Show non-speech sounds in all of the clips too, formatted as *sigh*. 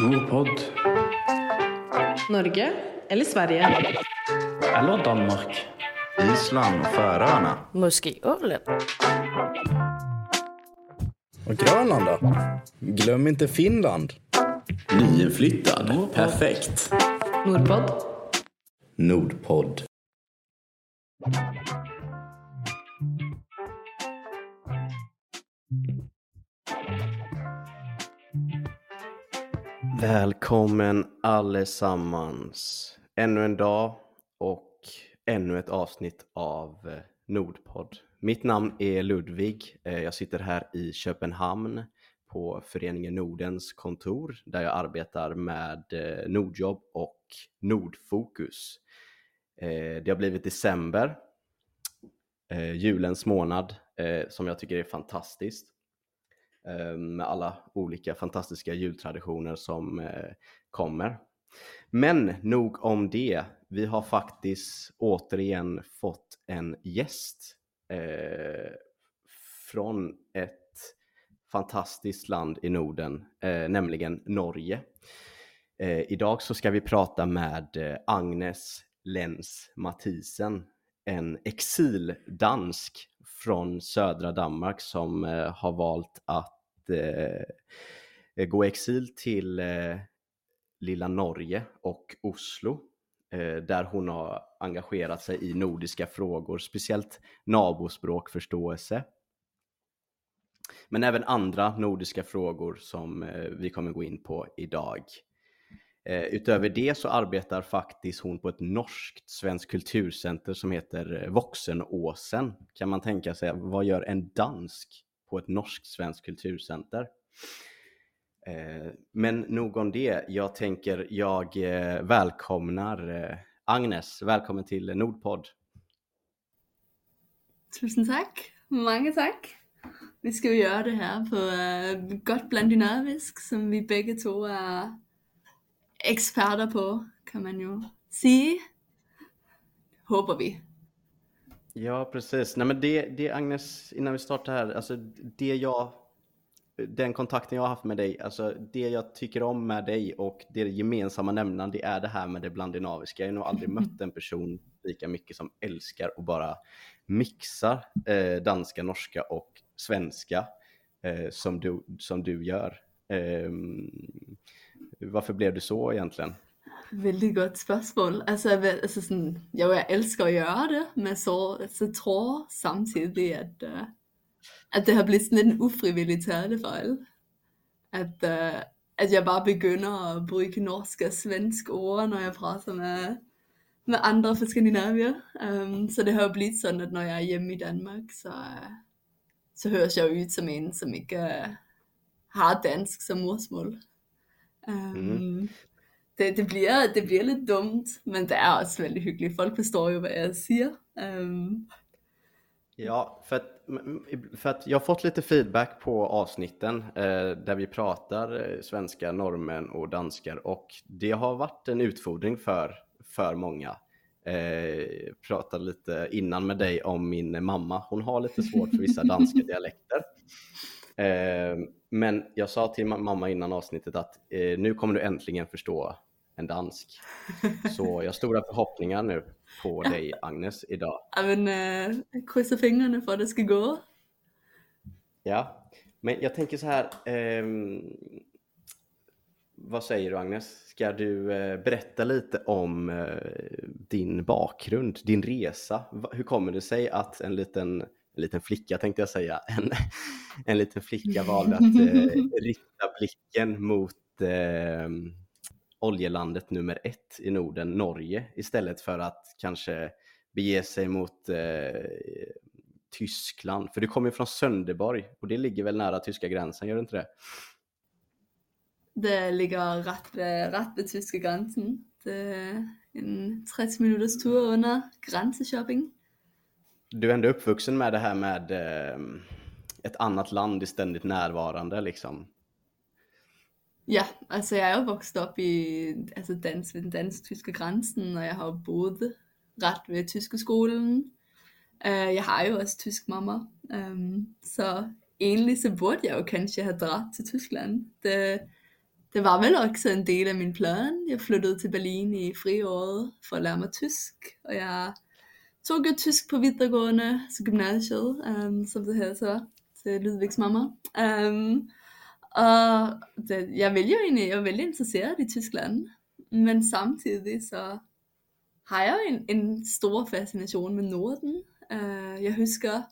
Nordpod. Norge eller Sverige? Eller Danmark. Island och Färöarna. Måske Åland. Och Grönland då? Glöm inte Finland. Nyinflyttad. Perfekt. Nordpod. Nordpodd. Välkommen allesammans. Ännu en dag och ännu ett avsnitt av eh, Nordpodd. Mitt namn är Ludvig. Eh, jag sitter här i Köpenhamn på Föreningen Nordens kontor där jag arbetar med eh, Nordjobb och Nordfokus. Det har blivit december, julens månad, som jag tycker är fantastiskt Eh, med alla olika fantastiska jultraditioner som eh, kommer. Men nog om det. Vi har faktiskt återigen fått en gäst eh, från ett fantastiskt land i Norden, eh, nämligen Norge. Eh, idag så ska vi prata med eh, Agnes Lens Mathisen, en exildansk från södra Danmark som eh, har valt att eh, gå i exil till eh, lilla Norge och Oslo eh, där hon har engagerat sig i nordiska frågor, speciellt nabospråkförståelse. Men även andra nordiska frågor som eh, vi kommer gå in på idag. Eh, utöver det så arbetar faktiskt hon på ett norskt svenskt kulturcenter som heter Voksenåsen. Voxenåsen. Kan man tänka sig, vad gör en dansk på ett norskt svenskt kulturcenter? Eh, men nog om det. Jag tänker jag välkomnar Agnes. Välkommen till Nordpodd. Tusen tack. Mange tack. Vi ska ju göra det här på Gott bland dynamisk som vi bägge två är eksperter på, kan man ju säga. Hoppas vi. Ja, precis. Nej, men det, det Agnes, innan vi startar här, alltså det jag, den kontakten jag har haft med dig, alltså det jag tycker om med dig och det gemensamma nämnaren, det är det här med det blandinaviska. Jag har nog aldrig mött en person lika mycket som älskar och bara mixar eh, danska, norska och svenska eh, som, du, som du gör. Ehm, varför blev du så egentligen? Väldigt gott spörsmål. Alltså, alltså, altså sådan, jo, jeg elsker at det, men så, så tror samtidigt eh, att, uh, det har blivit sådan en ofrivillig talefejl. Att, eh, uh, at jeg bare begynder bruka norska norsk ord, när jag pratar med, med andra från Skandinavien. Um, så det har blivit så att när jag är hemma i Danmark, så, uh, så hörs jag ut som en, som inte uh, har dansk som modersmål. Um, Mhm. det, det, bliver, det bliver lidt dumt, men det er også veldig hyggeligt. Folk forstår jo, hvad jeg siger. Um, Ja, för att, för att jag har fått lite feedback på avsnitten eh, där vi pratar eh, svenska, norrmän och danskar och det har varit en utfordring för, för många. Eh, pratade lite innan med dig om min mamma. Hon har lite svårt för vissa danska *laughs* dialekter. Eh, men jag sa till ma- mamma innan avsnittet att eh, nu kommer du äntligen förstå en dansk. *laughs* Så jag har stora förhoppningar nu på dig Agnes idag. men uh, krydser fingrene for, at det skal gå. Ja, men jag tänker så här. ehm, vad säger du Agnes? Ska du eh, berätta lite om eh, din bakgrund, din resa? Va- Hur kommer det sig att en liten, en liten flicka tänkte jag säga, en, en liten flicka valde att eh, *laughs* rikta blicken mot eh, oljelandet nummer ett i Norden, Norge, istället för att kanske bege sig mot eh, Tyskland? För du kommer ju från Sönderborg och det ligger väl nära tyska gränsen, gör det inte det? Det ligger ret ved tyske grænsen. Det er en 30 minutters tur under grænseshopping. Du är ändå uppvuxen med det här med eh, ett annat land i ständigt närvarande liksom. Ja, alltså jag är uppvuxen upp i alltså dans vid den dansk-tyska gränsen och jag har bott rätt vid tyska skolan. Uh, øh, jag har ju också tysk mamma, um, så egentligen så borde jag ju kanske ha draget till Tyskland. Det, det var väl också en del av min plan. Jag flyttade till Berlin i friåret för att lära mig tysk. Och jag tog jag tysk på videregående, så gymnasiet, um, som det heter, till Ludvigs mamma. Um, och det, jag, vill ju egentlig, jag är väldigt intresserad i Tyskland. Men samtidigt så har jag en, en stor fascination med Norden. Uh, jag husker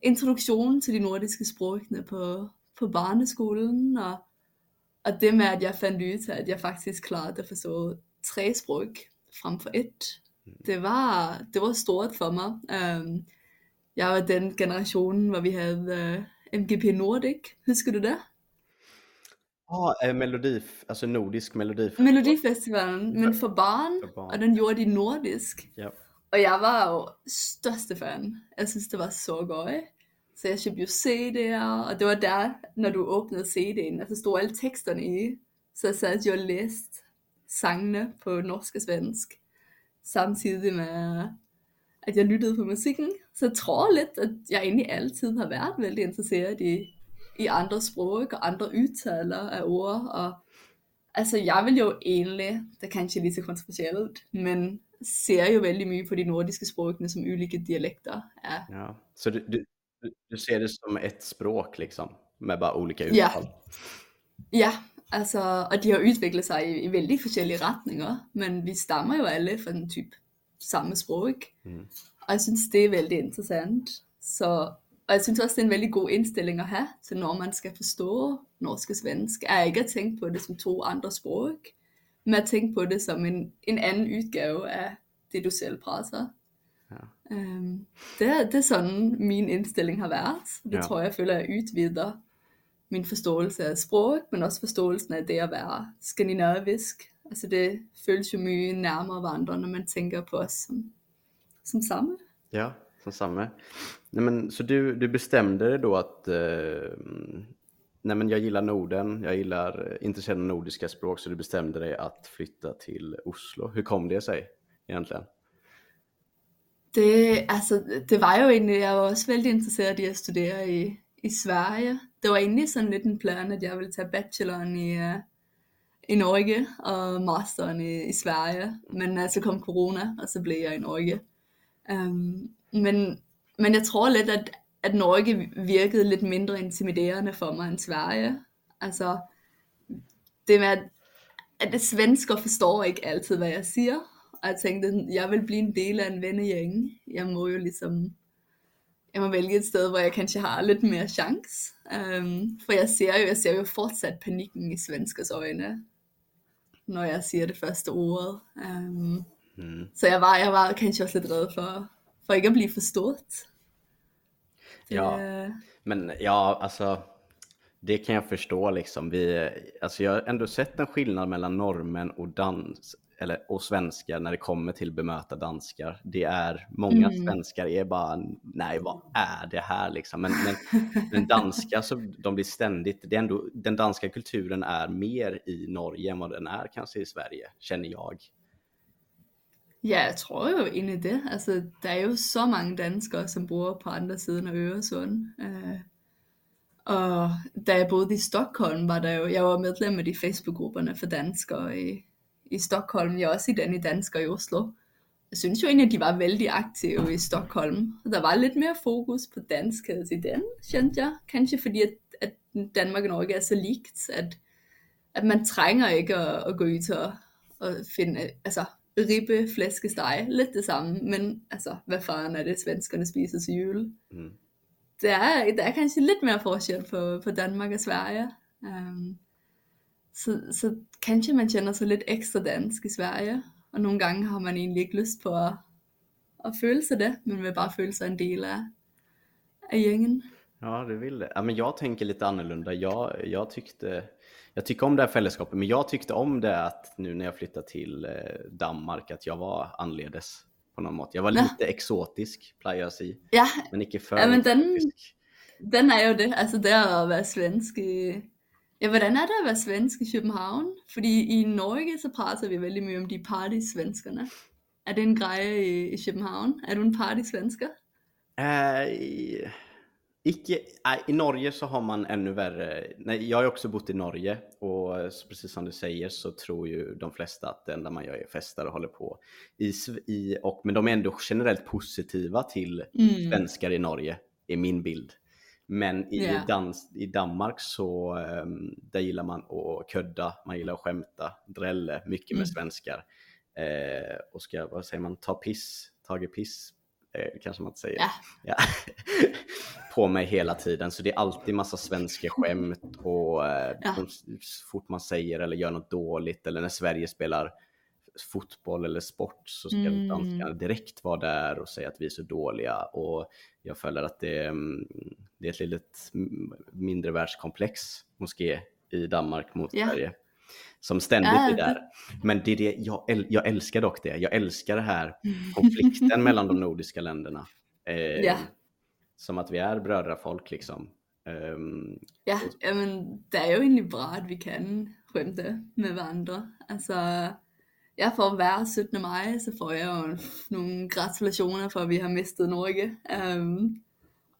introduktionen till de nordiska språken på, på barneskolan Och, och det med att jag fann ut att jag faktiskt klarade att förstå tre språk framför ett. Det var, det var stort för mig. Jag var den generationen hvor vi havde uh, MGP Nordic. Husker du det? Ja, ah, melodi, alltså nordisk melodifestival. Melodifestivalen, men för barn, för barn. och den gjorde de nordisk. Ja. Och jag var ju största fan. Jag synes det var så gøy. Så jag köpte ju CD'er, och det var där, när du öppnade CD'en, och så stod alla texterna i. Så jag satt jag och läste sångerna på norsk och svensk. Samtidigt med att jag lyttede på musikken. Så jeg tror lidt, at jeg egentlig altid har været vældig interesseret i, i andre sprog og andre udtaler af ord. Og altså, jeg vil jo egentlig, det er kanskje lige så kontroversielt, men ser jo väldigt mycket på de nordiska språken som olika dialekter är. Ja. Så du, du, du ser det som ett språk liksom, med bara olika uttal? Ja, ja alltså, och de har utvecklat sig i, i väldigt olika riktningar, men vi stammar ju alla från typ samma språk. Mm. Og jeg synes, det er vældig interessant. Så, og jeg synes også, det er en vældig god indstilling at have, til når man skal forstå norsk og svensk, er ikke at tænke på det som to andre sprog, men at tænke på det som en, en anden udgave af det, du selv prater. Ja. Um, det, det er sådan, min indstilling har været. Det Ja. tror jeg, føler, jeg udvider min forståelse af sprog, men også forståelsen af det at være skandinavisk. Altså det føles jo mye nærmere hverandre, når man tænker på os som, som samme. Ja, som samma. Nej, men, så du, du bestämde dig då att eh, nej, men jag gillar Norden, jag gillar eh, intresserad av nordiska språk, så du bestämde dig att flytta till Oslo. Hur kom det sig egentligen? Det, altså, det var jo egentlig, jeg var også vældig interesseret i at studere i, i Sverige. Det var egentlig sådan lidt en plan, at jeg ville tage bacheloren i, uh, i Norge og masteren i, i Sverige. Men uh, så kom corona, og så blev jeg i Norge. Um, men, men jeg tror lidt, at, at Norge virkede lidt mindre intimiderende for mig end Sverige. Altså, det med, at, at det svensker forstår ikke altid, hvad jeg siger. Og jeg tænkte, jeg vil blive en del af en vennegæng. Jeg må jo ligesom, jeg må vælge et sted, hvor jeg kanskje har lidt mere chance. Um, for jeg ser jo, jeg ser jo fortsat panikken i svenskers øjne, når jeg siger det første ord. Um, Mm. så jeg var, jeg var kanskje også lidt red for, for ikke at blive forstået. Det, Ja. Men ja, alltså det kan jag förstå liksom. Vi, alltså jag har ändå sett en skillnad mellan norrmän och dans eller, och svenskar när det kommer till bemöta danskar. Det är, många Mm. svenskar är bara, nej vad är det här liksom? Men, men, *laughs* men danska, så de blir ständigt, det är ändå, den danska kulturen är mer i Norge än vad den är kanske i Sverige, känner jag. Ja, jeg tror jo egentlig det. Altså, der er jo så mange danskere, som bor på andre siden af Øresund. Øh, og da jeg boede i Stockholm, var der jo, jeg var medlem af de Facebook-grupperne for danskere i, i Stockholm. Jeg er også i den i danskere i Oslo. Jeg synes jo egentlig, at de var vældig aktive i Stockholm. Og der var lidt mere fokus på danskhed i den, kjente jeg. Kanskje fordi, at, at Danmark og Norge er så likt, at, at man trænger ikke at, at gå ud og, og finde, altså ribbe, flæskesteg, lidt det samme, men altså, hvad fanden er det, svenskerne spiser til jul? Mm. Der er, der er kanskje lidt mere forskel på, på Danmark og Sverige. Um, så, så kanskje man kender sig lidt ekstra dansk i Sverige, og nogle gange har man egentlig ikke lyst på at, at føle sig det, men vil bare føle sig en del af, af gängen. Ja, du vill det. Ja, men jag tänker lite annorlunda. Jag, jag, tyckte, jag tycker om det här fällskapet, men jag tyckte om det att nu när jag flyttade till eh, Danmark, att jag var anledes på något mått. Jag var Ja. lite exotisk, plejer jag att säga, Ja, men inte för Ja, men den- exotisk. den er jo det. Altså det at være svensk i... Ja, hvordan er det at være svensk i København? Fordi i Norge, så prater vi vældig mye om de partysvenskerne. Er det en greje i, i København? Er du en partysvensker? Eh, Icke, nej, I Norge så har man ännu värre. Nej, jag har också bott i Norge och eh, precis som du säger så tror ju de flesta att det enda man gör är festar och håller på. I, i, och, men de är ändå generellt positiva till Mm. svenskar i Norge, är min bild. Men i, Ja. dans, i Danmark så ehm, där gillar man att ködda, man gillar att skämta, drälle, mycket med Mm. svenskar. Eh, och ska, vad säger man, ta piss, tage piss, eh, kanske man inte säger. Ja. Ja. *laughs* på mig hela tiden. Så det är alltid massa svenska skämt och eh, de, så fort man säger eller gör något dåligt eller när Sverige spelar fotboll eller sport så ska Mm. danskarna direkt vara där och säga att vi är så dåliga och jag följer att det, är, mm, det är ett litet mm, mindre världskomplex moské i Danmark mot Ja. Sverige som ständigt är det- där. Men det är det, jag, äl- jag älskar dock det. Jag älskar det här *laughs* konflikten mellan de nordiska länderna. Eh, Ja. Som att vi är brödrafolk liksom. Ehm, Ja, jamen, det er jo egentlig bra, at vi kan skämta med varandra. Altså, ja, for hver 17. maj, så får jeg jo nogle gratulationer for, at vi har mistet Norge. Um,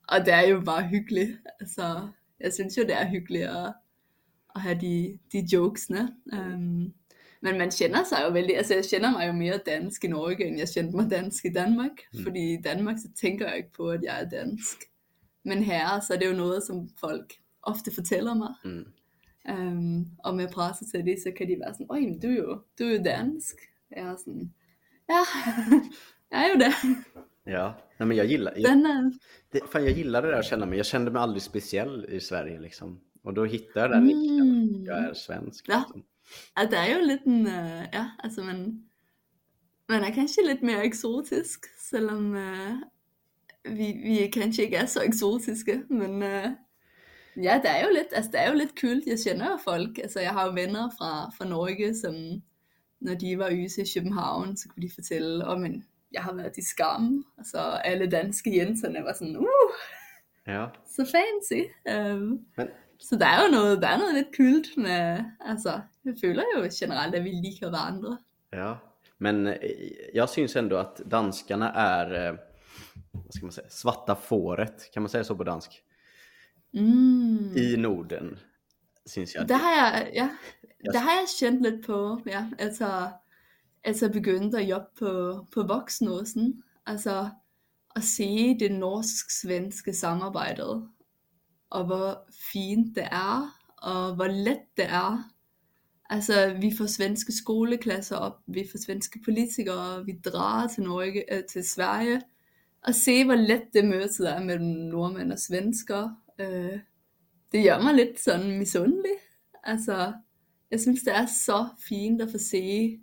og det er jo bare hyggeligt. Altså, jeg synes jo, det er hyggeligt at, at have de, de jokesene. Um, men man kender sig jo vældig, altså jeg kender mig jo mere dansk i Norge, end jeg kendte mig dansk i Danmark. Mm. Fordi i Danmark, så tænker jeg ikke på, at jeg er dansk. Men her, så er det jo noget, som folk ofte fortæller mig. mm. Um, og med presset til det, så kan de være sådan, oj, men du er jo, du er jo dansk. Jeg er sådan, ja, *laughs* jeg er jo det. Ja, nej, men jag gillar, jag, Den er, det, fan, jag gillar det där att känna mig. Jag kände mig aldrig speciell i Sverige liksom. Och då hittade jag den mm. jag är svensk. Ja. Liksom. at der er jo lidt en, uh, ja, altså man, man er kanskje lidt mere eksotisk, selvom uh, vi, vi kanskje ikke er så eksotiske, men uh, ja, der er jo lidt, altså der er jo lidt kult. Jeg kender jo folk, altså jeg har jo venner fra, fra Norge, som når de var yse i København, så kunne de fortælle, om en, jeg har været i Skam, og så alle danske jenterne var sådan, uh, Ja, så fancy. Um, men så der er jo noget, der er noget lidt kult med, altså, jeg føler jo generelt, at vi liker hverandre. Ja, men eh, jag syns ändå att danskarna är, eh, vad ska man säga, svarta fåret, kan man säga så på dansk? Mm. I Norden, syns jag. Der har jeg, ja, der har jeg kjent lidt på, ja, altså, altså begyndt at jobbe på, på Voksnåsen, altså at se det norsk-svenske samarbejde, og hvor fint det er, og hvor let det er. Altså, vi får svenske skoleklasser op, vi får svenske politikere, vi drager til, Norge, øh, til Sverige, og se, hvor let det mødet er mellem nordmænd og svensker. Øh, det gør mig lidt sådan misundelig. Altså, jeg synes, det er så fint at få se,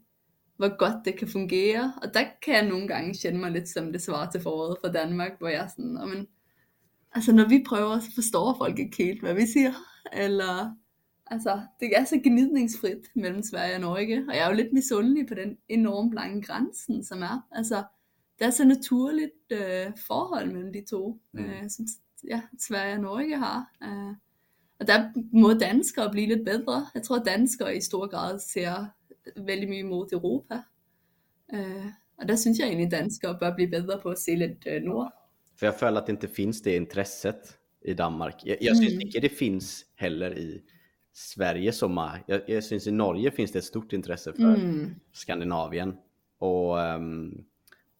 hvor godt det kan fungere. Og der kan jeg nogle gange kende mig lidt som det svar til foråret fra Danmark, hvor jeg er sådan, "Nå, men, altså når vi prøver, så forstår folk ikke helt, hvad vi siger. Eller, altså, det er så gnidningsfrit mellem Sverige og Norge. Og jeg er jo lidt misundelig på den enormt lange grænsen, som er. Altså, det er så naturligt øh, forhold mellem de to, Mm. øh, som ja, Sverige og Norge har. Øh, og der må danskere blive lidt bedre. Jeg tror, at danskere i stor grad ser vældig mye mod Europa. Øh, og der synes jeg egentlig, danskere bør blive bedre på at se lidt øh, nord. För jag följer att det inte finns det intresset i Danmark. Jag, jag syns Mm. inte det finns heller i Sverige som. Jag, jag syns i Norge finns det ett stort intresse för Mm. Skandinavien. Och um,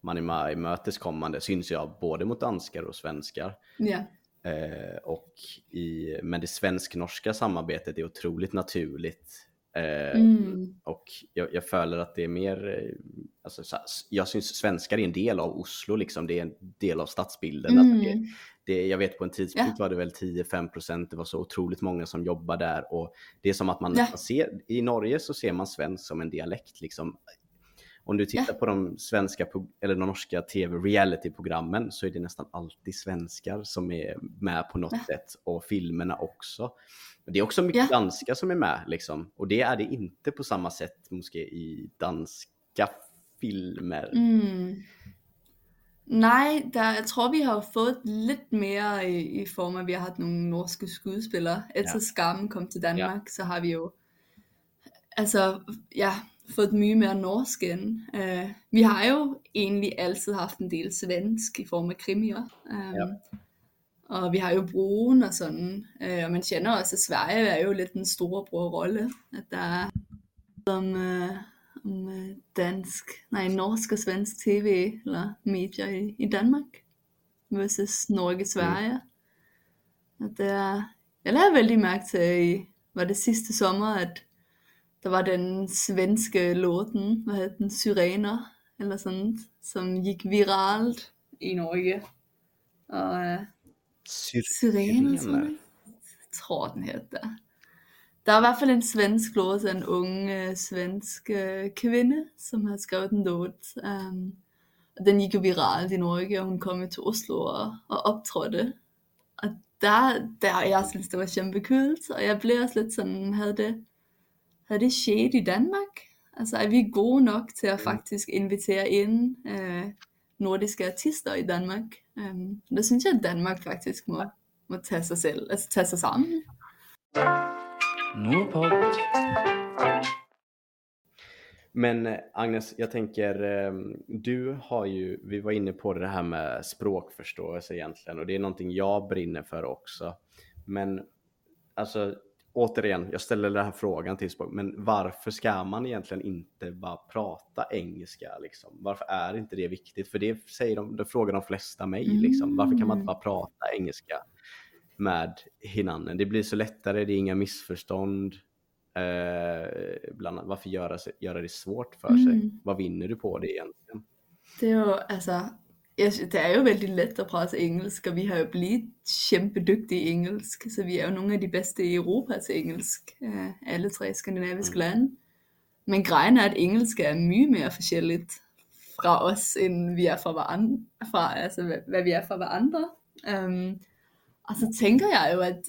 man är med i möteskommande syns jag både mot danskar och svenskar. Ja. Eh, och i, men det svensk-norska samarbetet är otroligt naturligt. Eh, Mm. Och jag, jag följer att det är mer, eh, alltså, så- jag syns svenskar är en del av Oslo, liksom. det är en del av stadsbilden. Alltså, det, Mm. det, jag vet på en tidspunkt Ja. var det väl 10-5%, det var så otroligt många som jobbar där. Och det är som att man nästan ser, i Norge så ser man svensk som en dialekt. Liksom. Om du tittar på de svenska eller de norska tv reality-programmen så är det nästan alltid svenskar som är med på något Ja. sätt och filmerna också. Det är också mycket Ja. danska som är med liksom. och det är det inte på samma sätt måske i danska filmer. Mm. Nej, der, jeg tror, vi har jo fået lidt mere i, i form at vi har haft nogle norske skuespillere. Efter Ja. Skammen kom til Danmark, så har vi jo altså, ja, fået mye mere norsk ind. Uh, vi har jo egentlig altid haft en del svensk i form af krimier. Um, Ja. Og vi har jo broen og sådan, øh, og man kender også, at Sverige er jo lidt en storebror-rolle, at der er om, øh, om øh, dansk, nej, norsk og svensk tv eller medier i, i Danmark versus Norge-Sverige. Mm. At det er, jeg lavede vældig mærke til, i, var det sidste sommer, at der var den svenske låten, hvad hed den, Syrener, eller sådan, som gik viralt i Norge. Og uh, Syrener, tror jeg. Jeg tror den hedder. Der er i hvert fald en svensk låt en ung uh, svensk uh, kvinde, som har skrevet en låt. Um, den gik jo viralt i Norge, og hun kom til Oslo og, og optrådte. Og der, der jeg synes, det var kæmpekult, og jeg blev også lidt sådan, havde det, havde det sket i Danmark? Altså er vi gode nok til at faktisk invitere ind øh, nordiske artister i Danmark? Um, der synes jeg, at Danmark faktisk må, må tage sig selv, altså tage sig sammen. Nordpod. Men eh, Agnes, jag tänker, du har ju, vi var inne på det här med språkförståelse egentligen och det är någonting jag brinner för också. Men alltså återigen, jag ställer den här frågan till språk, men varför ska man egentligen inte bara prata engelska? Liksom? Varför är inte det viktigt? För det säger de, det frågar de flesta mig. Liksom. Varför kan man inte bara prata engelska med hinanden? Det blir så lättare, det är inga missförstånd. Eh, bland annat, varför göra, göra det svårt för sig? Mm. Vad vinner du på det egentligen? Det jo, altså, jeg, synes- det er jo vældig let at prate engelsk, og vi har jo blivet kæmpedygtige i engelsk, så vi er jo nogle af de bedste i Europa til engelsk, øh, alle tre skandinaviske lande. Men grejen er, at engelsk er mye mere forskelligt fra os, end vi er fra hverandre, fra, altså vi er fra hverandre. Um, så tænker jeg jo, at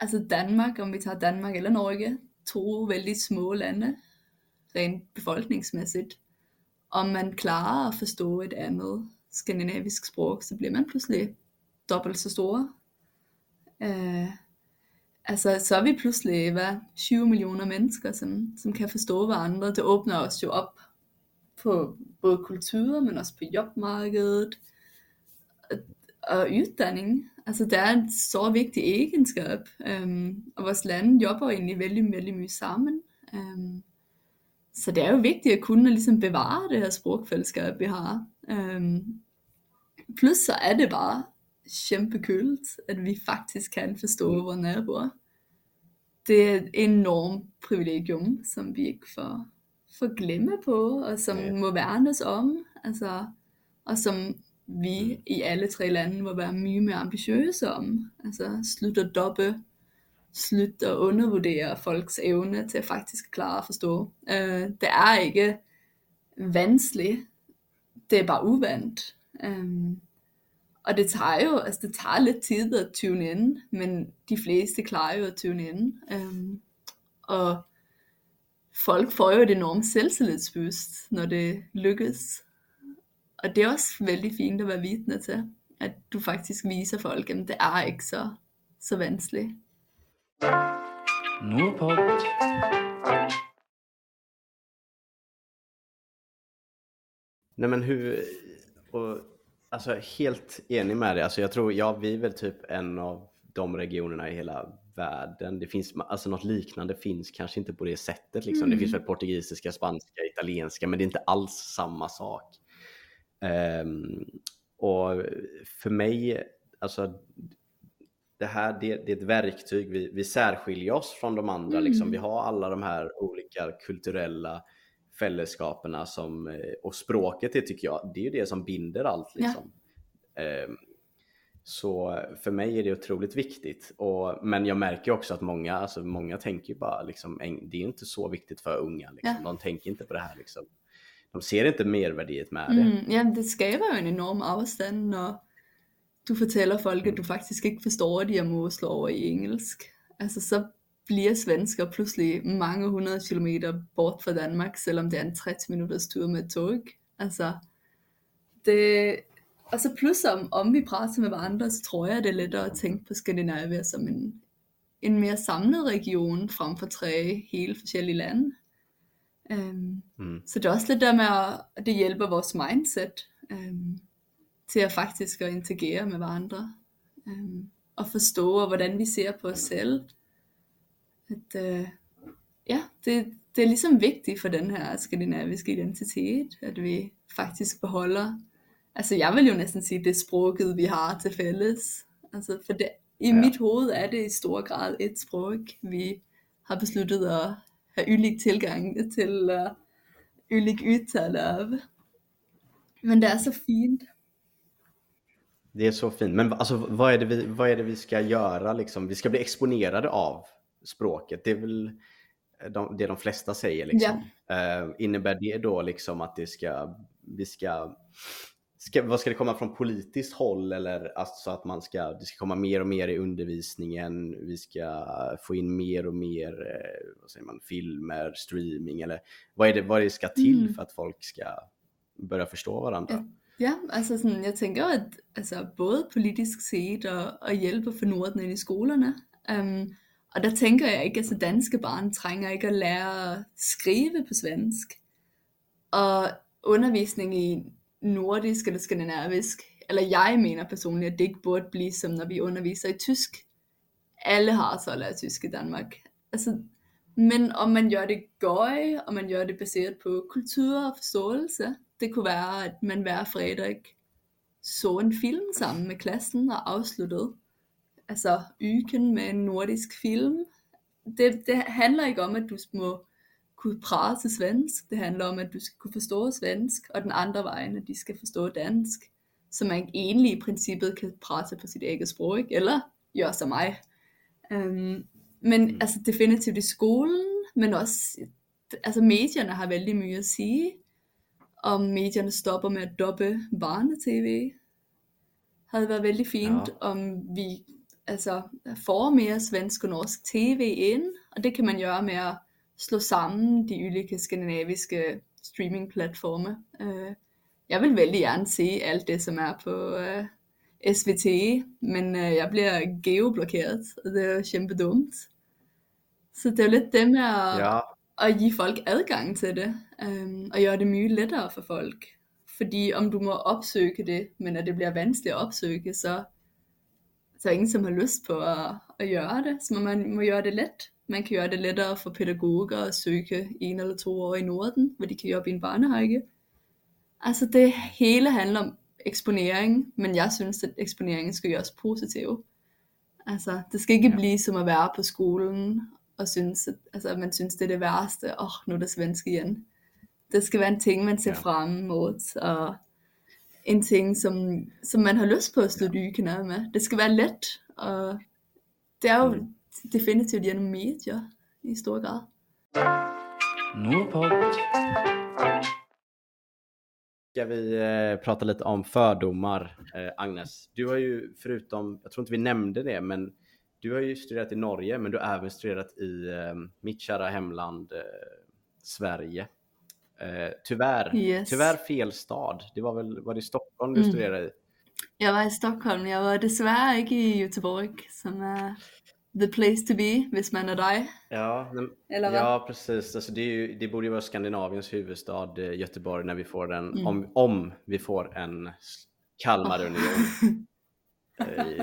altså Danmark, om vi tager Danmark eller Norge, to vældig små lande, rent befolkningsmæssigt, om man klarer at forstå et andet skandinavisk språk, så bliver man pludselig dobbelt så store. Øh, altså, så er vi pludselig, hvad, 20 millioner mennesker, som, som kan forstå hverandre. Det åbner os jo op på både kulturer, men også på jobmarkedet og, og uddanning. Altså, det er en så vigtig egenskab, øhm, og vores lande jobber egentlig vældig, vældig mye sammen. Øhm, så det er jo vigtigt at kunne ligesom bevare det her sprogfællesskab, vi har. Øhm, plus så er det bare kæmpekult, at vi faktisk kan forstå vores naboer. Det er et enormt privilegium, som vi ikke får, får glemme på, og som Ja. må værnes om. Altså, og som vi i alle tre lande må være mye mere ambitiøse om. Altså slutte at doppe, slutte at undervurdere folks evne til faktisk klare at forstå. Øh, det er ikke vanskeligt, det er bare uvandt. Um, og det tager jo, altså det tager lidt tid at tune ind, men de fleste klarer jo at tune ind. Um, og folk får jo et enormt selvtillidsboost, når det lykkes. Og det er også vældig fint at være vidne til, at du faktisk viser folk, at det er ikke så, så vanskeligt. Nordpod. Nej men hur, och, alltså helt enig med dig. Alltså jag tror, ja vi är väl typ en av de regionerna i hela världen. Det finns, alltså något liknande finns kanske inte på det sättet liksom. Det Mm. finns väl portugisiska, spanska, italienska, men det är inte alls samma sak. Ehm, och för mig, alltså det här det, det är ett verktyg, vi, vi särskiljer oss från de andra. Mm. Liksom. Vi har alla de här olika kulturella fällskaperna som, eh, och språket det tycker jag, det är ju det som binder allt. Ja. Liksom. Ehm, så för mig är det otroligt viktigt. Och, men jag märker också att många, alltså många tänker ju bara liksom, det är inte så viktigt för unga. Liksom. Ja. De tänker inte på det här. Liksom. De ser inte mervärdet med det. Mm, ja, det skaber jo en enorm afstand, når du fortæller folk, at du faktisk ikke forstår, at de må slå over i engelsk. Altså, så bliver svensker pludselig mange hundrede kilometer bort fra Danmark, selvom det er en 30 minutters tur med tog. Altså, det, og så plus om, om vi prater med hverandre, så tror jeg, det er lettere at tænke på Skandinavia som en, en mere samlet region, frem for tre helt forskellige lande. Um, Mm. så det er også lidt der med, at det hjælper vores mindset øhm, til at faktisk at interagere med hverandre. Øhm, at forstå, og hvordan vi ser på os selv. At, øh, ja, det, det er ligesom vigtigt for den her skandinaviske identitet, at vi faktisk beholder, altså jeg vil jo næsten sige, det sproget, vi har til fælles. Altså for det, i ja. mit hoved er det i stor grad et sprog, vi har besluttet at have ulik tilgang til uh, ulik udtale av. Men det är så fint. Det är så fint. Men alltså, vad, är det vi, vad är det vi ska göra? Liksom? Vi ska bli exponerade av språket. Det är väl de, det de flesta säger. Liksom. Ja. Uh, innebär det då liksom att det ska, vi ska, ska, vad ska det komma från politiskt håll eller alltså att man ska, det ska komma mer och mer i undervisningen, vi ska få in mer och mer uh, vad säger man, filmer, streaming eller vad är det, vad är det ska till mm. för att folk ska börja förstå varandra? Ja, altså sådan, jeg tænker at altså, både politisk set og, og hjælpe for Norden i skolerne. Um, og der tænker jeg ikke, att altså danske barn trænger ikke at lære at skrive på svensk. Og undervisning i nordisk eller skandinavisk, eller jeg mener personligt, at det ikke burde blive som når vi underviser i tysk. Alle har så lært tysk i Danmark. Altså, men om man gør det gøj, og man gør det baseret på kultur og forståelse, det kunne være, at man hver fredag så en film sammen med klassen og afsluttede altså uken med en nordisk film. Det, det handler ikke om, at du må kunne prate svensk. Det handler om, at du skal kunne forstå svensk, og den andre vejen, at de skal forstå dansk. Så man egentlig i princippet kan prate på sit eget sprog, eller gøre som mig. Um, men mm. altså definitivt i skolen, men også, altså medierne har vældig mye at sige. Om medierne stopper med at doppe barne-tv. Havde været vældig fint, ja. om vi altså, får mere svensk og norsk tv ind, og det kan man gøre med at slå sammen de ulike skandinaviske streamingplatforme. Uh, jeg vil vældig gerne se alt det, som er på øh, SVT, men uh, jeg bliver geoblokeret, og det er kæmpe dumt. Så det jo lidt det med at, ja. at give folk adgang til det, og gøre det mye lettere for folk. Fordi om du må opsøge det, men at det bliver vanskeligt at opsøge, så så ingen, som har lyst på at, at gøre det. Så man må gøre det let. Man kan gøre det lettere for pædagoger at søge en eller to år i Norden, hvor de kan jobbe i en barnehage. Altså det hele handler om eksponering, men jeg synes, at eksponeringen skal gøres positiv. Altså, det skal ikke ja. blive som at være på skolen, og synes, at, altså, at man synes, det er det værste. Åh, oh, nu er det svensk igen. Det skal være en ting, man ser ja. frem mod, og en ting, som, som man har lyst på at slå dykene med. Det skal være let, og det er jo mm. definitivt gennem medier i stor grad. Nordpod. Ska vi eh, prata lite om fördomar, eh, Agnes? Du har ju förutom, jag tror inte vi nämnde det, men du har ju studerat i Norge, men du har även studerat i eh, mitt kära hemland eh, Sverige. Eh, tyvärr, yes. tyvärr fel stad. Det var väl var det Stockholm du mm. studerade i? Jag var i Stockholm. Jag var dessvärre inte i Göteborg som är the place to be, hvis man är dig. Ja, men, Eller ja precis. Alltså det, ju, det, borde ju vara Skandinaviens huvudstad, eh, Göteborg, när vi får den, mm. om, om vi får en Kalmarunion. Oh.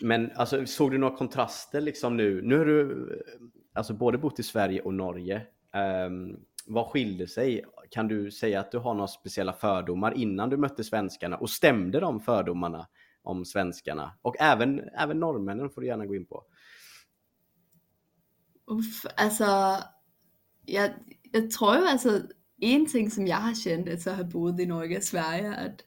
*laughs* men alltså, såg du några kontraster liksom nu? Nu har du eh, alltså, både bott i Sverige och Norge. Um, vad skilde sig? Kan du säga att du har några speciella fördomar innan du mötte svenskarna och stämde de fördomarna om svenskarna? Och även, även norrmännen får du gärna gå in på. Uff, alltså, jag, jag tror ju alltså, en ting som jag har känt efter att ha bott i Norge och Sverige, att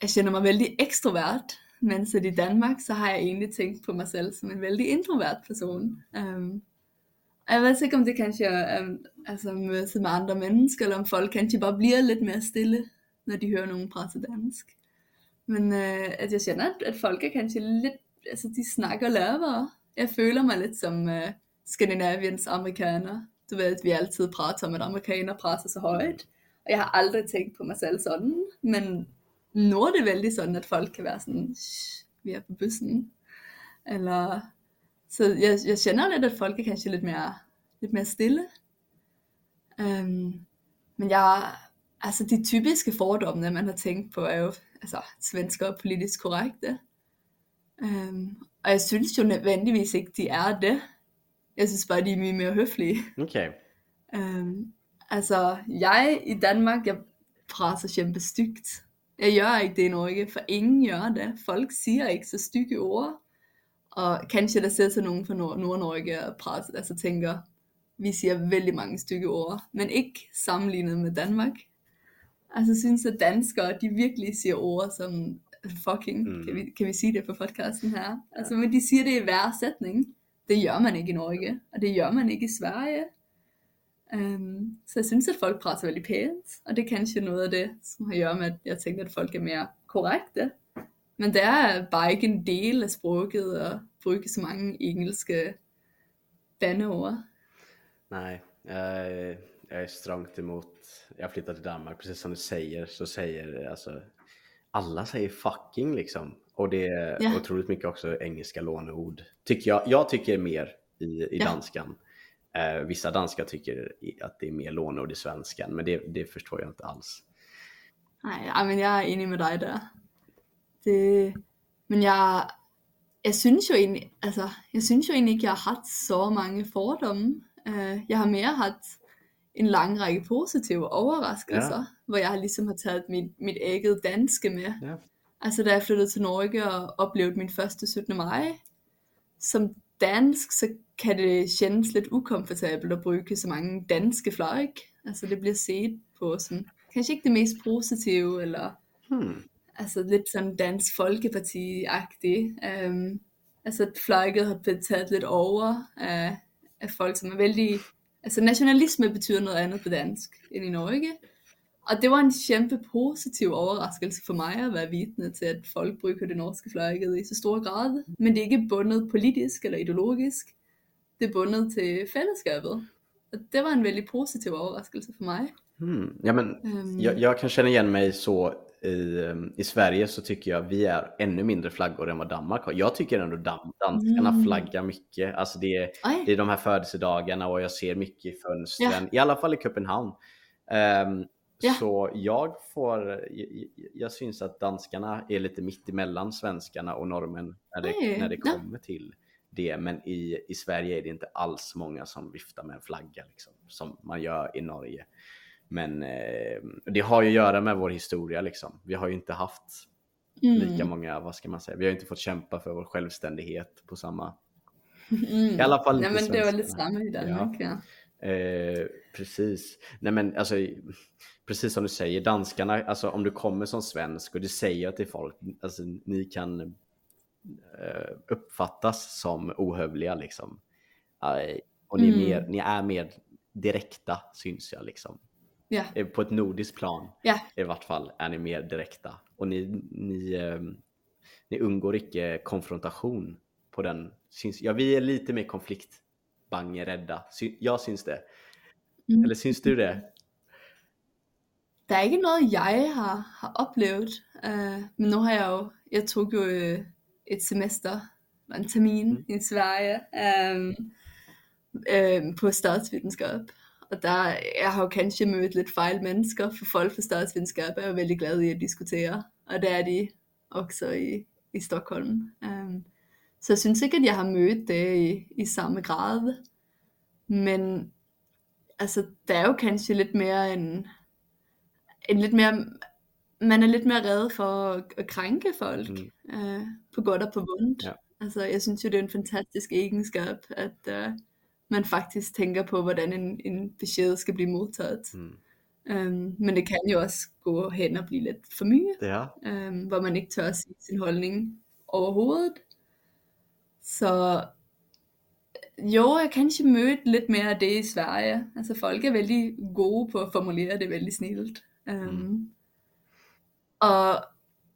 jag känner mig väldigt extrovert. Men så i Danmark så har jag egentligen tänkt på mig själv som en väldigt introvert person. Um, jag vet inte om det kanske är um, alltså, möte med andra människor eller om folk kanske bara blir lite mer stilla när de hör någon prata dansk. Men eh, uh, at jag känner att, folk är kanske lite, Altså, de snakker lavere. Jag føler mig lite som uh, Skandinaviens amerikaner. Du vet, vi alltid pratar om at amerikaner pratar så högt. Och jag har aldrig tänkt på mig själv sådan, men nu är det väldigt sådan, att folk kan vara sådan, vi är på bussen. Eller så jag, jag känner lite att folk är kanske lite mer, lite mer stilla. Um, men jag, alltså de typiska fördomarna man har tänkt på är ju, alltså svenskar är politiskt korrekta. Øhm, og jeg synes jo nødvendigvis ikke, de er det. Jeg synes bare, de er mye mere høflige. Okej. Øhm, altså, jeg i Danmark, jeg prater kæmpe stygt. Jeg gør ikke det i Norge, for ingen gør det. Folk siger ikke så stygge ord. Og kanskje der sidder nogen fra Nord- Nord-Norge og prater, altså tænker, vi siger vældig mange stygge ord, men ikke sammenlignet med Danmark. Altså, jeg synes, at danskere, de virkelig siger ord som fucking, Mm. kan, vi, kan vi sige det på podcasten her? Altså, men de siger det i hver sætning. Det gør man ikke i Norge, og det gør man ikke i Sverige. Um, så jeg synes, at folk prater veldig pænt, og det er kanskje noget af det, som har gøre med, at jeg tænker, at folk er mere korrekte. Men det er bare ikke en del af sproget at bruge så mange engelske bandeord. Nej, jag är, jag är strångt emot. Jag flyttade till Danmark, precis som du säger, så säger alltså alla säger fucking liksom. Och det är Ja. otroligt mycket också engelska låneord. Tycker jag, jag tycker mer i, i Ja. danskan. Eh, vissa danskar tycker att det är mer låneord i svenskan, men det, det förstår jag inte alls. Nej, ej, men jeg er enig med dig der. Det, men jeg, jeg synes jo egentlig, altså, jeg synes jo egentlig ikke, jeg har haft så mange fordomme. Uh, jeg har mere haft en lang række positive overraskelser, Ja. hvor jeg ligesom har taget mit, mit eget danske med. Ja. Altså da jeg flyttede til Norge og oplevede min første 17. maj, som dansk, så kan det kändes lidt ukomfortabelt at bruge så mange danske fløjk. Altså det bliver set på sådan, kanskje ikke det mest positive, eller Hmm. Altså lidt sådan dansk folkeparti-agtigt. Um, altså at fløjket har blevet taget lidt over af, af folk, som er vældig... Altså nationalisme betyder noget andet på dansk end i Norge. Og det var en kæmpe positiv overraskelse for mig at være vidne til, at folk bruger det norske fløjket i så stor grad. Men det er ikke bundet politisk eller ideologisk. Det er bundet til fællesskabet. Og det var en vældig positiv overraskelse for mig. Hmm. Ja, men Um, jag, jag kan känna igen mig så i, ehm, i Sverige så tycker jag vi är ännu mindre flaggor än vad Danmark har. Jag tycker ändå dan danskarna Mm. flaggar mycket. Alltså det är, det är de här födelsedagarna och jag ser mycket i fönstren. I alla fall i Köpenhamn. Ehm, Ja. Så jag får, jag, jag syns att danskarna är lite mitt emellan svenskarna och norrmän när det, när det kommer till det. Men i, i Sverige är det inte alls många som viftar med en flagga liksom, som man gör i Norge. Men eh, det har ju att göra med vår historia liksom. Vi har ju inte haft lika mm, många, vad ska man säga, vi har inte fått kämpa för vår självständighet på samma, mm. i alla fall Nej, inte men det var svenskarna. samme i Danmark, ja. Eh, precis. Nej men alltså, precis som du säger, danskarna, alltså om du kommer som svensk och du säger till folk, alltså ni kan eh, uppfattas som ohövliga liksom. Eh, och ni är, Mm. mer, ni är mer direkta syns jag liksom. Eh, På ett nordiskt plan ja, i vart fall är ni mer direkta. Och ni, ni, eh, ni undgår icke konfrontation på den. Syns, ja, vi är lite mer konfliktbangerädda. Sy, jag syns det. Mm. Eller syns du det? Der er ikke noget, jeg har, har oplevet, øh, men nu har jeg jo, jeg tog jo øh, et semester, en termin Mm. i Sverige, øh, øh, på statsvidenskab. Og der, jeg har jo kanskje mødt lidt fejl mennesker, for folk fra statsvidenskab er jo vældig glade i at diskutere, og det er de også i, i Stockholm. Øh, så jeg synes ikke, at jeg har mødt det i, i samme grad, men altså, der er jo kanskje lidt mere en, en lidt mere, man er lidt mere reddet for at, at krænke folk, Mm. øh, på godt og på vondt. Ja. Altså, jeg synes jo, det er en fantastisk egenskab, at øh, man faktisk tænker på, hvordan en, en besked skal blive modtaget. Mm. Øhm, men det kan jo også gå hen og blive lidt for mye, Ja. øhm, hvor man ikke tør at sige sin holdning overhovedet. Så jo, jeg kanskje mødt lidt mere af det i Sverige. Altså folk er vældig gode på at formulere det vældig snilt. Um, Mm. Og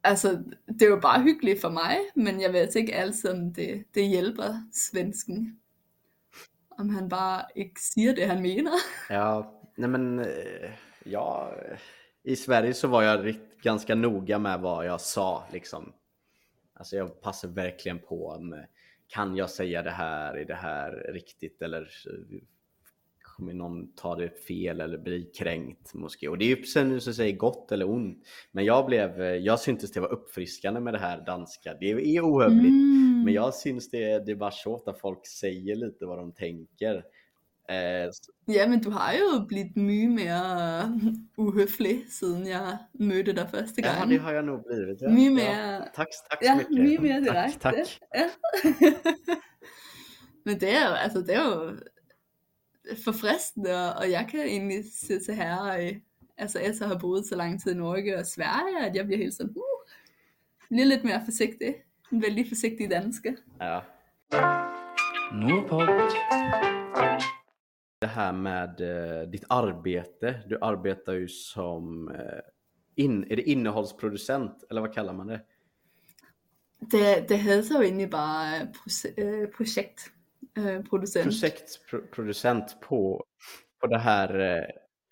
altså, det er jo bare hyggeligt for mig, men jeg ved ikke altid, om det, det hjælper svensken. Om han bara ikke siger det, han mener. Ja, nej men eh, ja, i Sverige så var jag rikt, ganska noga med vad jag sa liksom. Alltså jag passar verkligen på om, kan jag säga det här, är det här riktigt eller eh, kanske någon tar det fel eller blir kränkt måske. Och det är ju sen så säger gott eller ont. Men jag blev, jag syntes det var uppfriskande med det här danska. Det är ohövligt. Mm. Men jag syns det, det är bara så att folk säger lite vad de tänker. Eh, Ja, men du har ju blivit mycket mer *laughs* uhöflig siden jag mötte dig första ja, gången. det har jag nog blivit. Ja. Mycket Ja. mer, Tack, tack så ja, mycket. mycket mer direkt. Tack, tack. Ja. *laughs* men det är alltså det är ju förfriskande och jag kan egentligen se så här i, alltså efter att ha bott så lång tid i Norge och Sverige, att jag blir helt sån, uh, blir lite mer försiktig. En väldigt försiktig danska. Ja. Nordpodd. Det här med eh, ditt arbete. Du arbetar ju som eh, in, är det innehållsproducent eller vad kallar man det? Det, det hedder jo egentlig bare øh, proce- øh, projektproducent. Projektproducent på, på det här eh,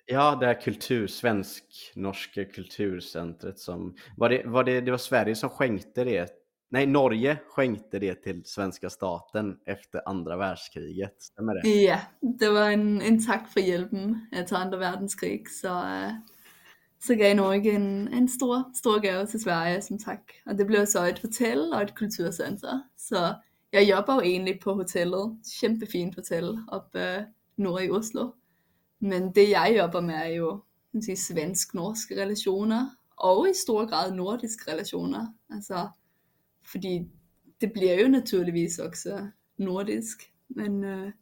Ja, det här kultur, svensk-norska kulturcentret som var det, var det, det var Sverige som skänkte det Nej, Norge skänkte det till svenska staten efter andra världskriget. Stämmer det? Ja, det var en, en tak for hjælpen til andre verdenskrig, så, øh, så gav Norge en, en stor, stor gave til Sverige som tak. Og det blev så et hotel og et kulturcenter. Så jeg jobber jo egentlig på hotellet. Kæmpefint hotel oppe øh, nord i Oslo. Men det jeg jobber med er man sige, svensk-norske relationer, og i stor grad nordiske relationer. Altså, fordi det bliver jo naturligvis også nordisk, men øh,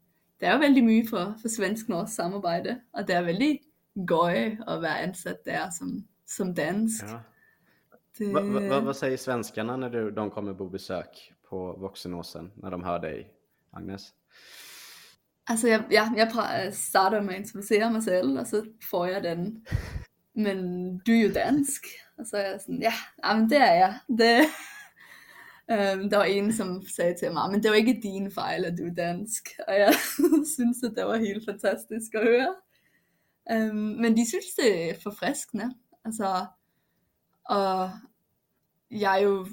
det er jo veldig mye for, for svensk-norsk samarbejde, og det er veldig gøy at være ansat der som, som dansk. Ja. Det, va, va, vad säger svenskarna när du, de kommer på besök på Voxenåsen när de hör dig, Agnes? Alltså jag, ja, jag eh, startar med att introducera mig själv och så får jag den, men du är ju dansk. Alltså, och så är jag sådan, ja, men det är jag. Det, Um, *laughs* det var en, som sa till mig, ah, men det var inte din fel att du är dansk. Och jag *laughs* syns att det var helt fantastiskt att höra. Um, men de syns det är förfriskande. Alltså, och jag är ju,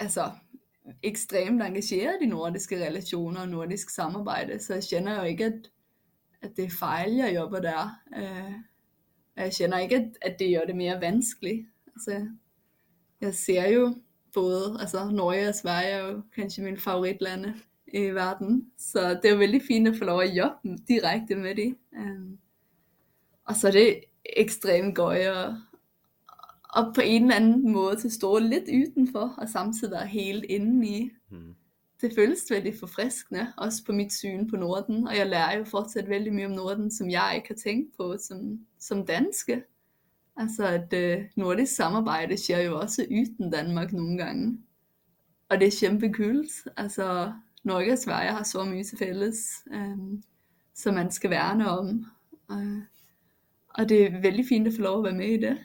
alltså, extremt engagerad i nordiska relationer och nordisk samarbete så jag känner ju inte att, att det är fel jag jobbar där. Øh, Jag känner inte att det gör det mer vanskligt. Alltså, jag ser ju både, alltså Norge och Sverige är ju kanske min favoritländer i världen, så det är väldigt fint att få lov att jobba direkt med det. Um, så är det extremt gøy att, og på en eller anden måde til stå lidt udenfor, og samtidig være helt inde i. Mm. Det føles veldig forfriskende, også på mit syn på Norden, og jeg lærer jo fortsat vældig mye om Norden, som jeg ikke har tænkt på som, som danske. Altså at øh, nordisk samarbejde sker jo også uden Danmark nogle gange. Og det er kæmpe Altså, Norge og Sverige har så mye til fælles, øh, som man skal værne om. Øh, og det er veldig fint at få lov at være med i det.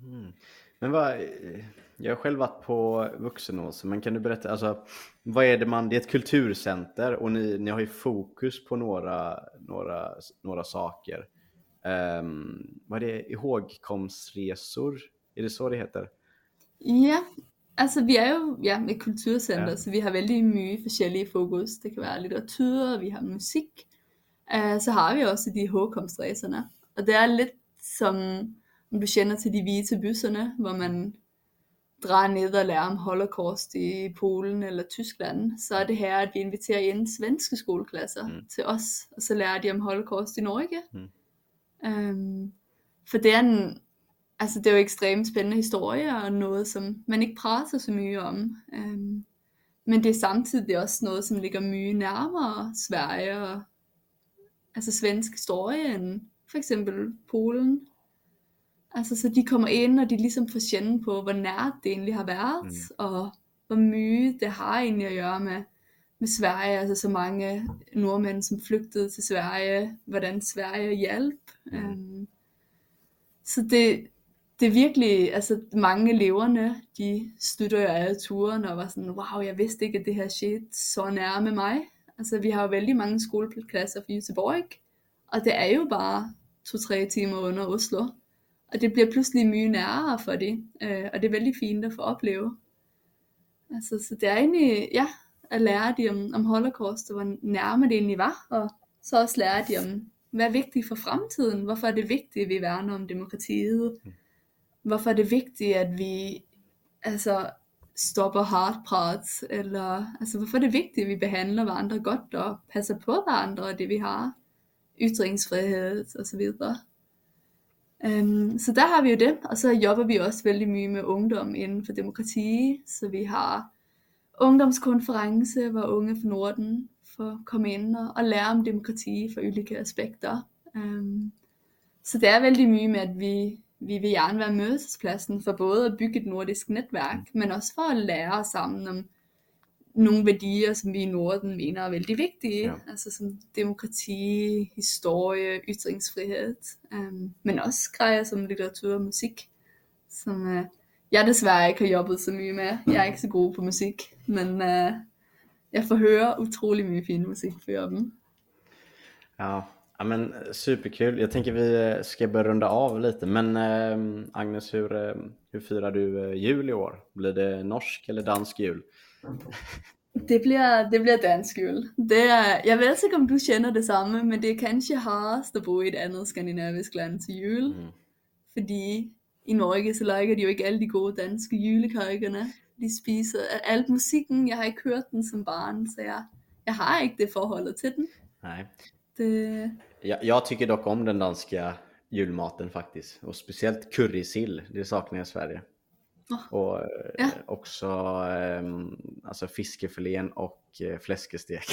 Mm. Men vad, eh, jag har själv varit på Vuxenåsen, men kan du berätta, alltså, vad är det man, det är ett kulturcenter och ni, ni har ju fokus på några, några, några saker. Um, vad är det, ihågkomstresor? Är det så det heter? Ja, altså vi er jo ja, et kulturcenter, Ja. så vi har vældig mye forskellige fokus. Det kan være litteratur, vi har musik. Uh, så har vi også de hågkomstræserne. Og det er lidt som, om du kender til de hvide busserne, hvor man drager ned og lærer om holocaust i Polen eller Tyskland, så er det her, at vi inviterer ind svenske skoleklasser Mm. mm. til os, og så lærer de om holocaust i Norge. Mm. Um, for det er en, altså det er jo ekstremt spændende historie, og noget, som man ikke prater så mye om. Um, men det er samtidig også noget, som ligger mye nærmere Sverige og altså svensk historie, end for eksempel Polen. Altså, så de kommer ind, og de ligesom får kende på, hvor nært det egentlig har været, Mm. og hvor mye det har egentlig at gøre med, med Sverige, altså så mange nordmænd, som flygtede til Sverige, hvordan Sverige hjalp. Mm. Um, så det, det er virkelig, altså mange eleverne, de støtter jo alle turen og var sådan, wow, jeg vidste ikke, at det her skete så nær med mig. Altså vi har jo vældig mange skoleklasser for Göteborg, og det er jo bare to-tre timer under Oslo. Og det bliver pludselig mye nærere for det, øh, og det er vældig fint at få opleve. Altså, så det er egentlig, ja, at lære de om, om holocaust, og hvor nærme det egentlig var, og så også lærer de om, hvad er vigtigt for fremtiden? Hvorfor er det vigtigt, at vi værner om demokratiet? Hvorfor er det vigtigt, at vi altså, stopper hardprat? Eller, altså, hvorfor er det vigtigt, at vi behandler hverandre godt og passer på hverandre og det, vi har? Ytringsfrihed og så videre. Um, så der har vi jo det, og så jobber vi også veldig mye med ungdom inden for demokrati, så vi har ungdomskonference, hvor unge fra Norden får komme ind og, og lære om demokrati fra ulike aspekter. Um, så det er veldig mye med, at vi, vi vil gerne være mødespladsen for både at bygge et nordisk netværk, men også for at lære sammen om nogle værdier, som vi i Norden mener er vældig vigtige, Ja. altså som demokrati, historie, ytringsfrihed, um, men også grejer som litteratur og musik, som uh, jeg desværre ikke har jobbet så mye med. Jeg er ikke så god på musik, men uh, jeg får høre utrolig mye fin musik fra dem. Ja, ja men eh, superkul. Jag tänker vi ska börja runda av lite. Men eh, Agnes, hur, eh, hur firar du eh, jul i år? Blir det norsk eller dansk jul? Det bliver, det bliver dansk jul. Det er, jeg ved ikke, om du kender det samme, men det er kanskje hardest at bo i et andet skandinavisk land til jul. Mm. Fordi i Norge, så liker de jo ikke alle de gode danske julekakerne. De spiser alt musikken. Jeg har ikke hørt den som barn, så jeg, jeg har ikke det forholdet til den. Nej. Det, Jag, jag tycker dock om den danska julmaten faktiskt. Och speciellt currysill, det saknar jag i Sverige. Ah. Och eh, Ja. också eh, alltså fiskefilén och eh, fläskestek.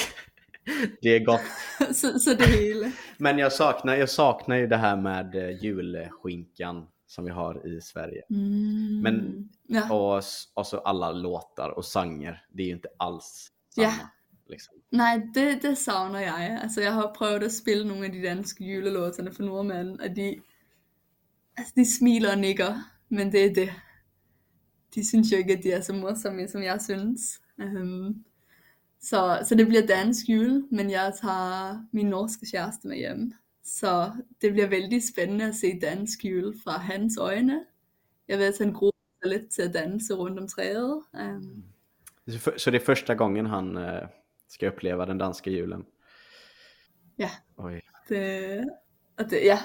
*laughs* det är gott. *laughs* så, så det hele. Men jag saknar, jag saknar ju det här med eh, julskinkan som vi har i Sverige. Mm. Men- ja. Och s- alltså alla låtar och sånger, det är ju inte alls samma. Ja. Liksom. Nej, det, det savner jeg. Altså, jeg har prøvet at spille nogle af de danske julelåterne for nordmænd, og de, altså, de smiler og nikker, men det er det. De synes jo ikke, at de er så morsomme, som jeg synes. Um, så, så det bliver dansk jul, men jeg tager min norske kæreste med hjem. Så det bliver vældig spændende at se dansk jul fra hans øjne. Jeg ved, at han gruer sig lidt til at danse rundt om træet. Um, Så det är första gången han eh, ska uppleva den danska julen? Ja. Oj. Det, og det, ja,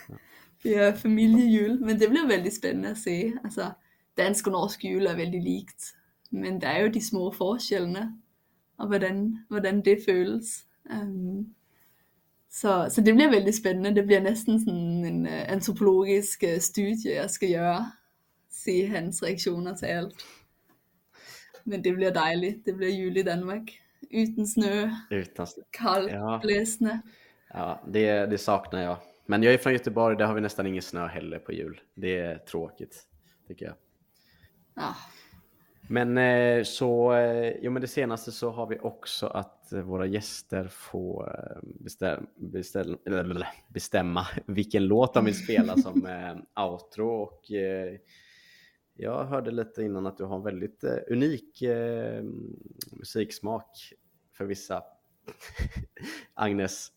*laughs* det er familiejul, men det bliver vældig spændende at se. Altså, dansk og norsk jul er vældig likt, men der er jo de små og hvordan, hvordan det føles. Um, så, så det bliver vældig spændende. Det bliver næsten sådan en uh, antropologisk uh, studie, jeg skal gøre. Se hans reaktioner til alt. Men det bliver dejligt. Det bliver jul i Danmark. Uden snø, Utan... koldt, Ja. blæsende. Ja, det, det saknar jag. Men jag är från Göteborg, där har vi nästan ingen snö heller på jul. Det är tråkigt, tycker jag. Ja, Men eh, så, eh, jo men det senaste så har vi också att eh, våra gäster får bestäm, bestäm, bestämma vilken låt de vill spela *laughs* som outro och jag hörde lite innan att du har en väldigt unik musiksmak för vissa. *laughs* Agnes,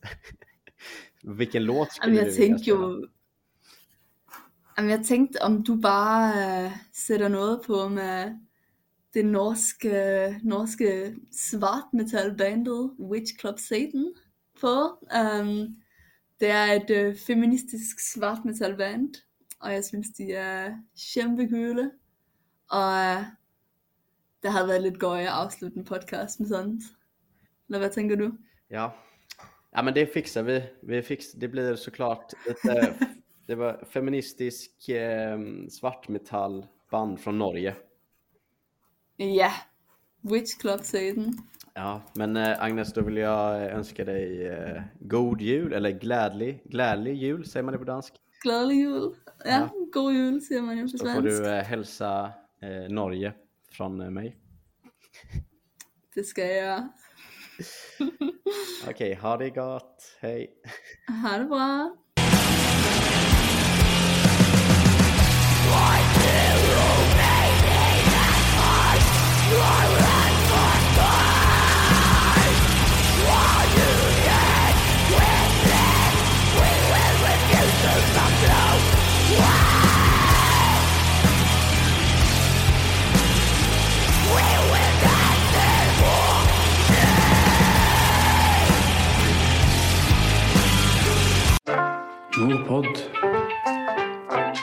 vilken låt skulle du vilja spela? Jamen, jeg tænkte, om du bare øh, sætter noget på med det norske, norske svartmetalbandet Witch Club Satan på. Um, det er et øh, feministisk svartmetalband, og jeg synes, de er kæmpekule. Og øh, det havde været lidt gøj at afslutte en podcast med sådan. Eller hvad tænker du? Ja. ja, men det fixar vi. vi fikser. det blir såklart lite, det var feministisk eh, svartmetallband från Norge. Ja, Witch Club Satan. Ja, men eh, Agnes, då vill jag eh, önska dig eh, god jul, eller glädlig, glädlig jul, säger man det på dansk? Glædelig jul. Ja, Ja. god jul, siger man jo på Då får du eh, hälsa eh, Norge från eh, mig. Det skal jeg. *laughs* Okej, ha det gott, hej! Ha det bra.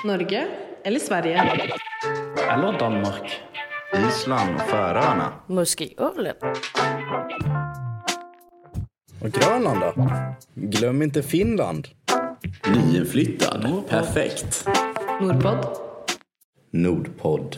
Norge eller Sverige? Eller Danmark. Island och Färöarna. Måske Åland. Och Grönland då? Glöm inte Finland. Nyinflyttad. Perfekt. Nordpod. Nordpodd.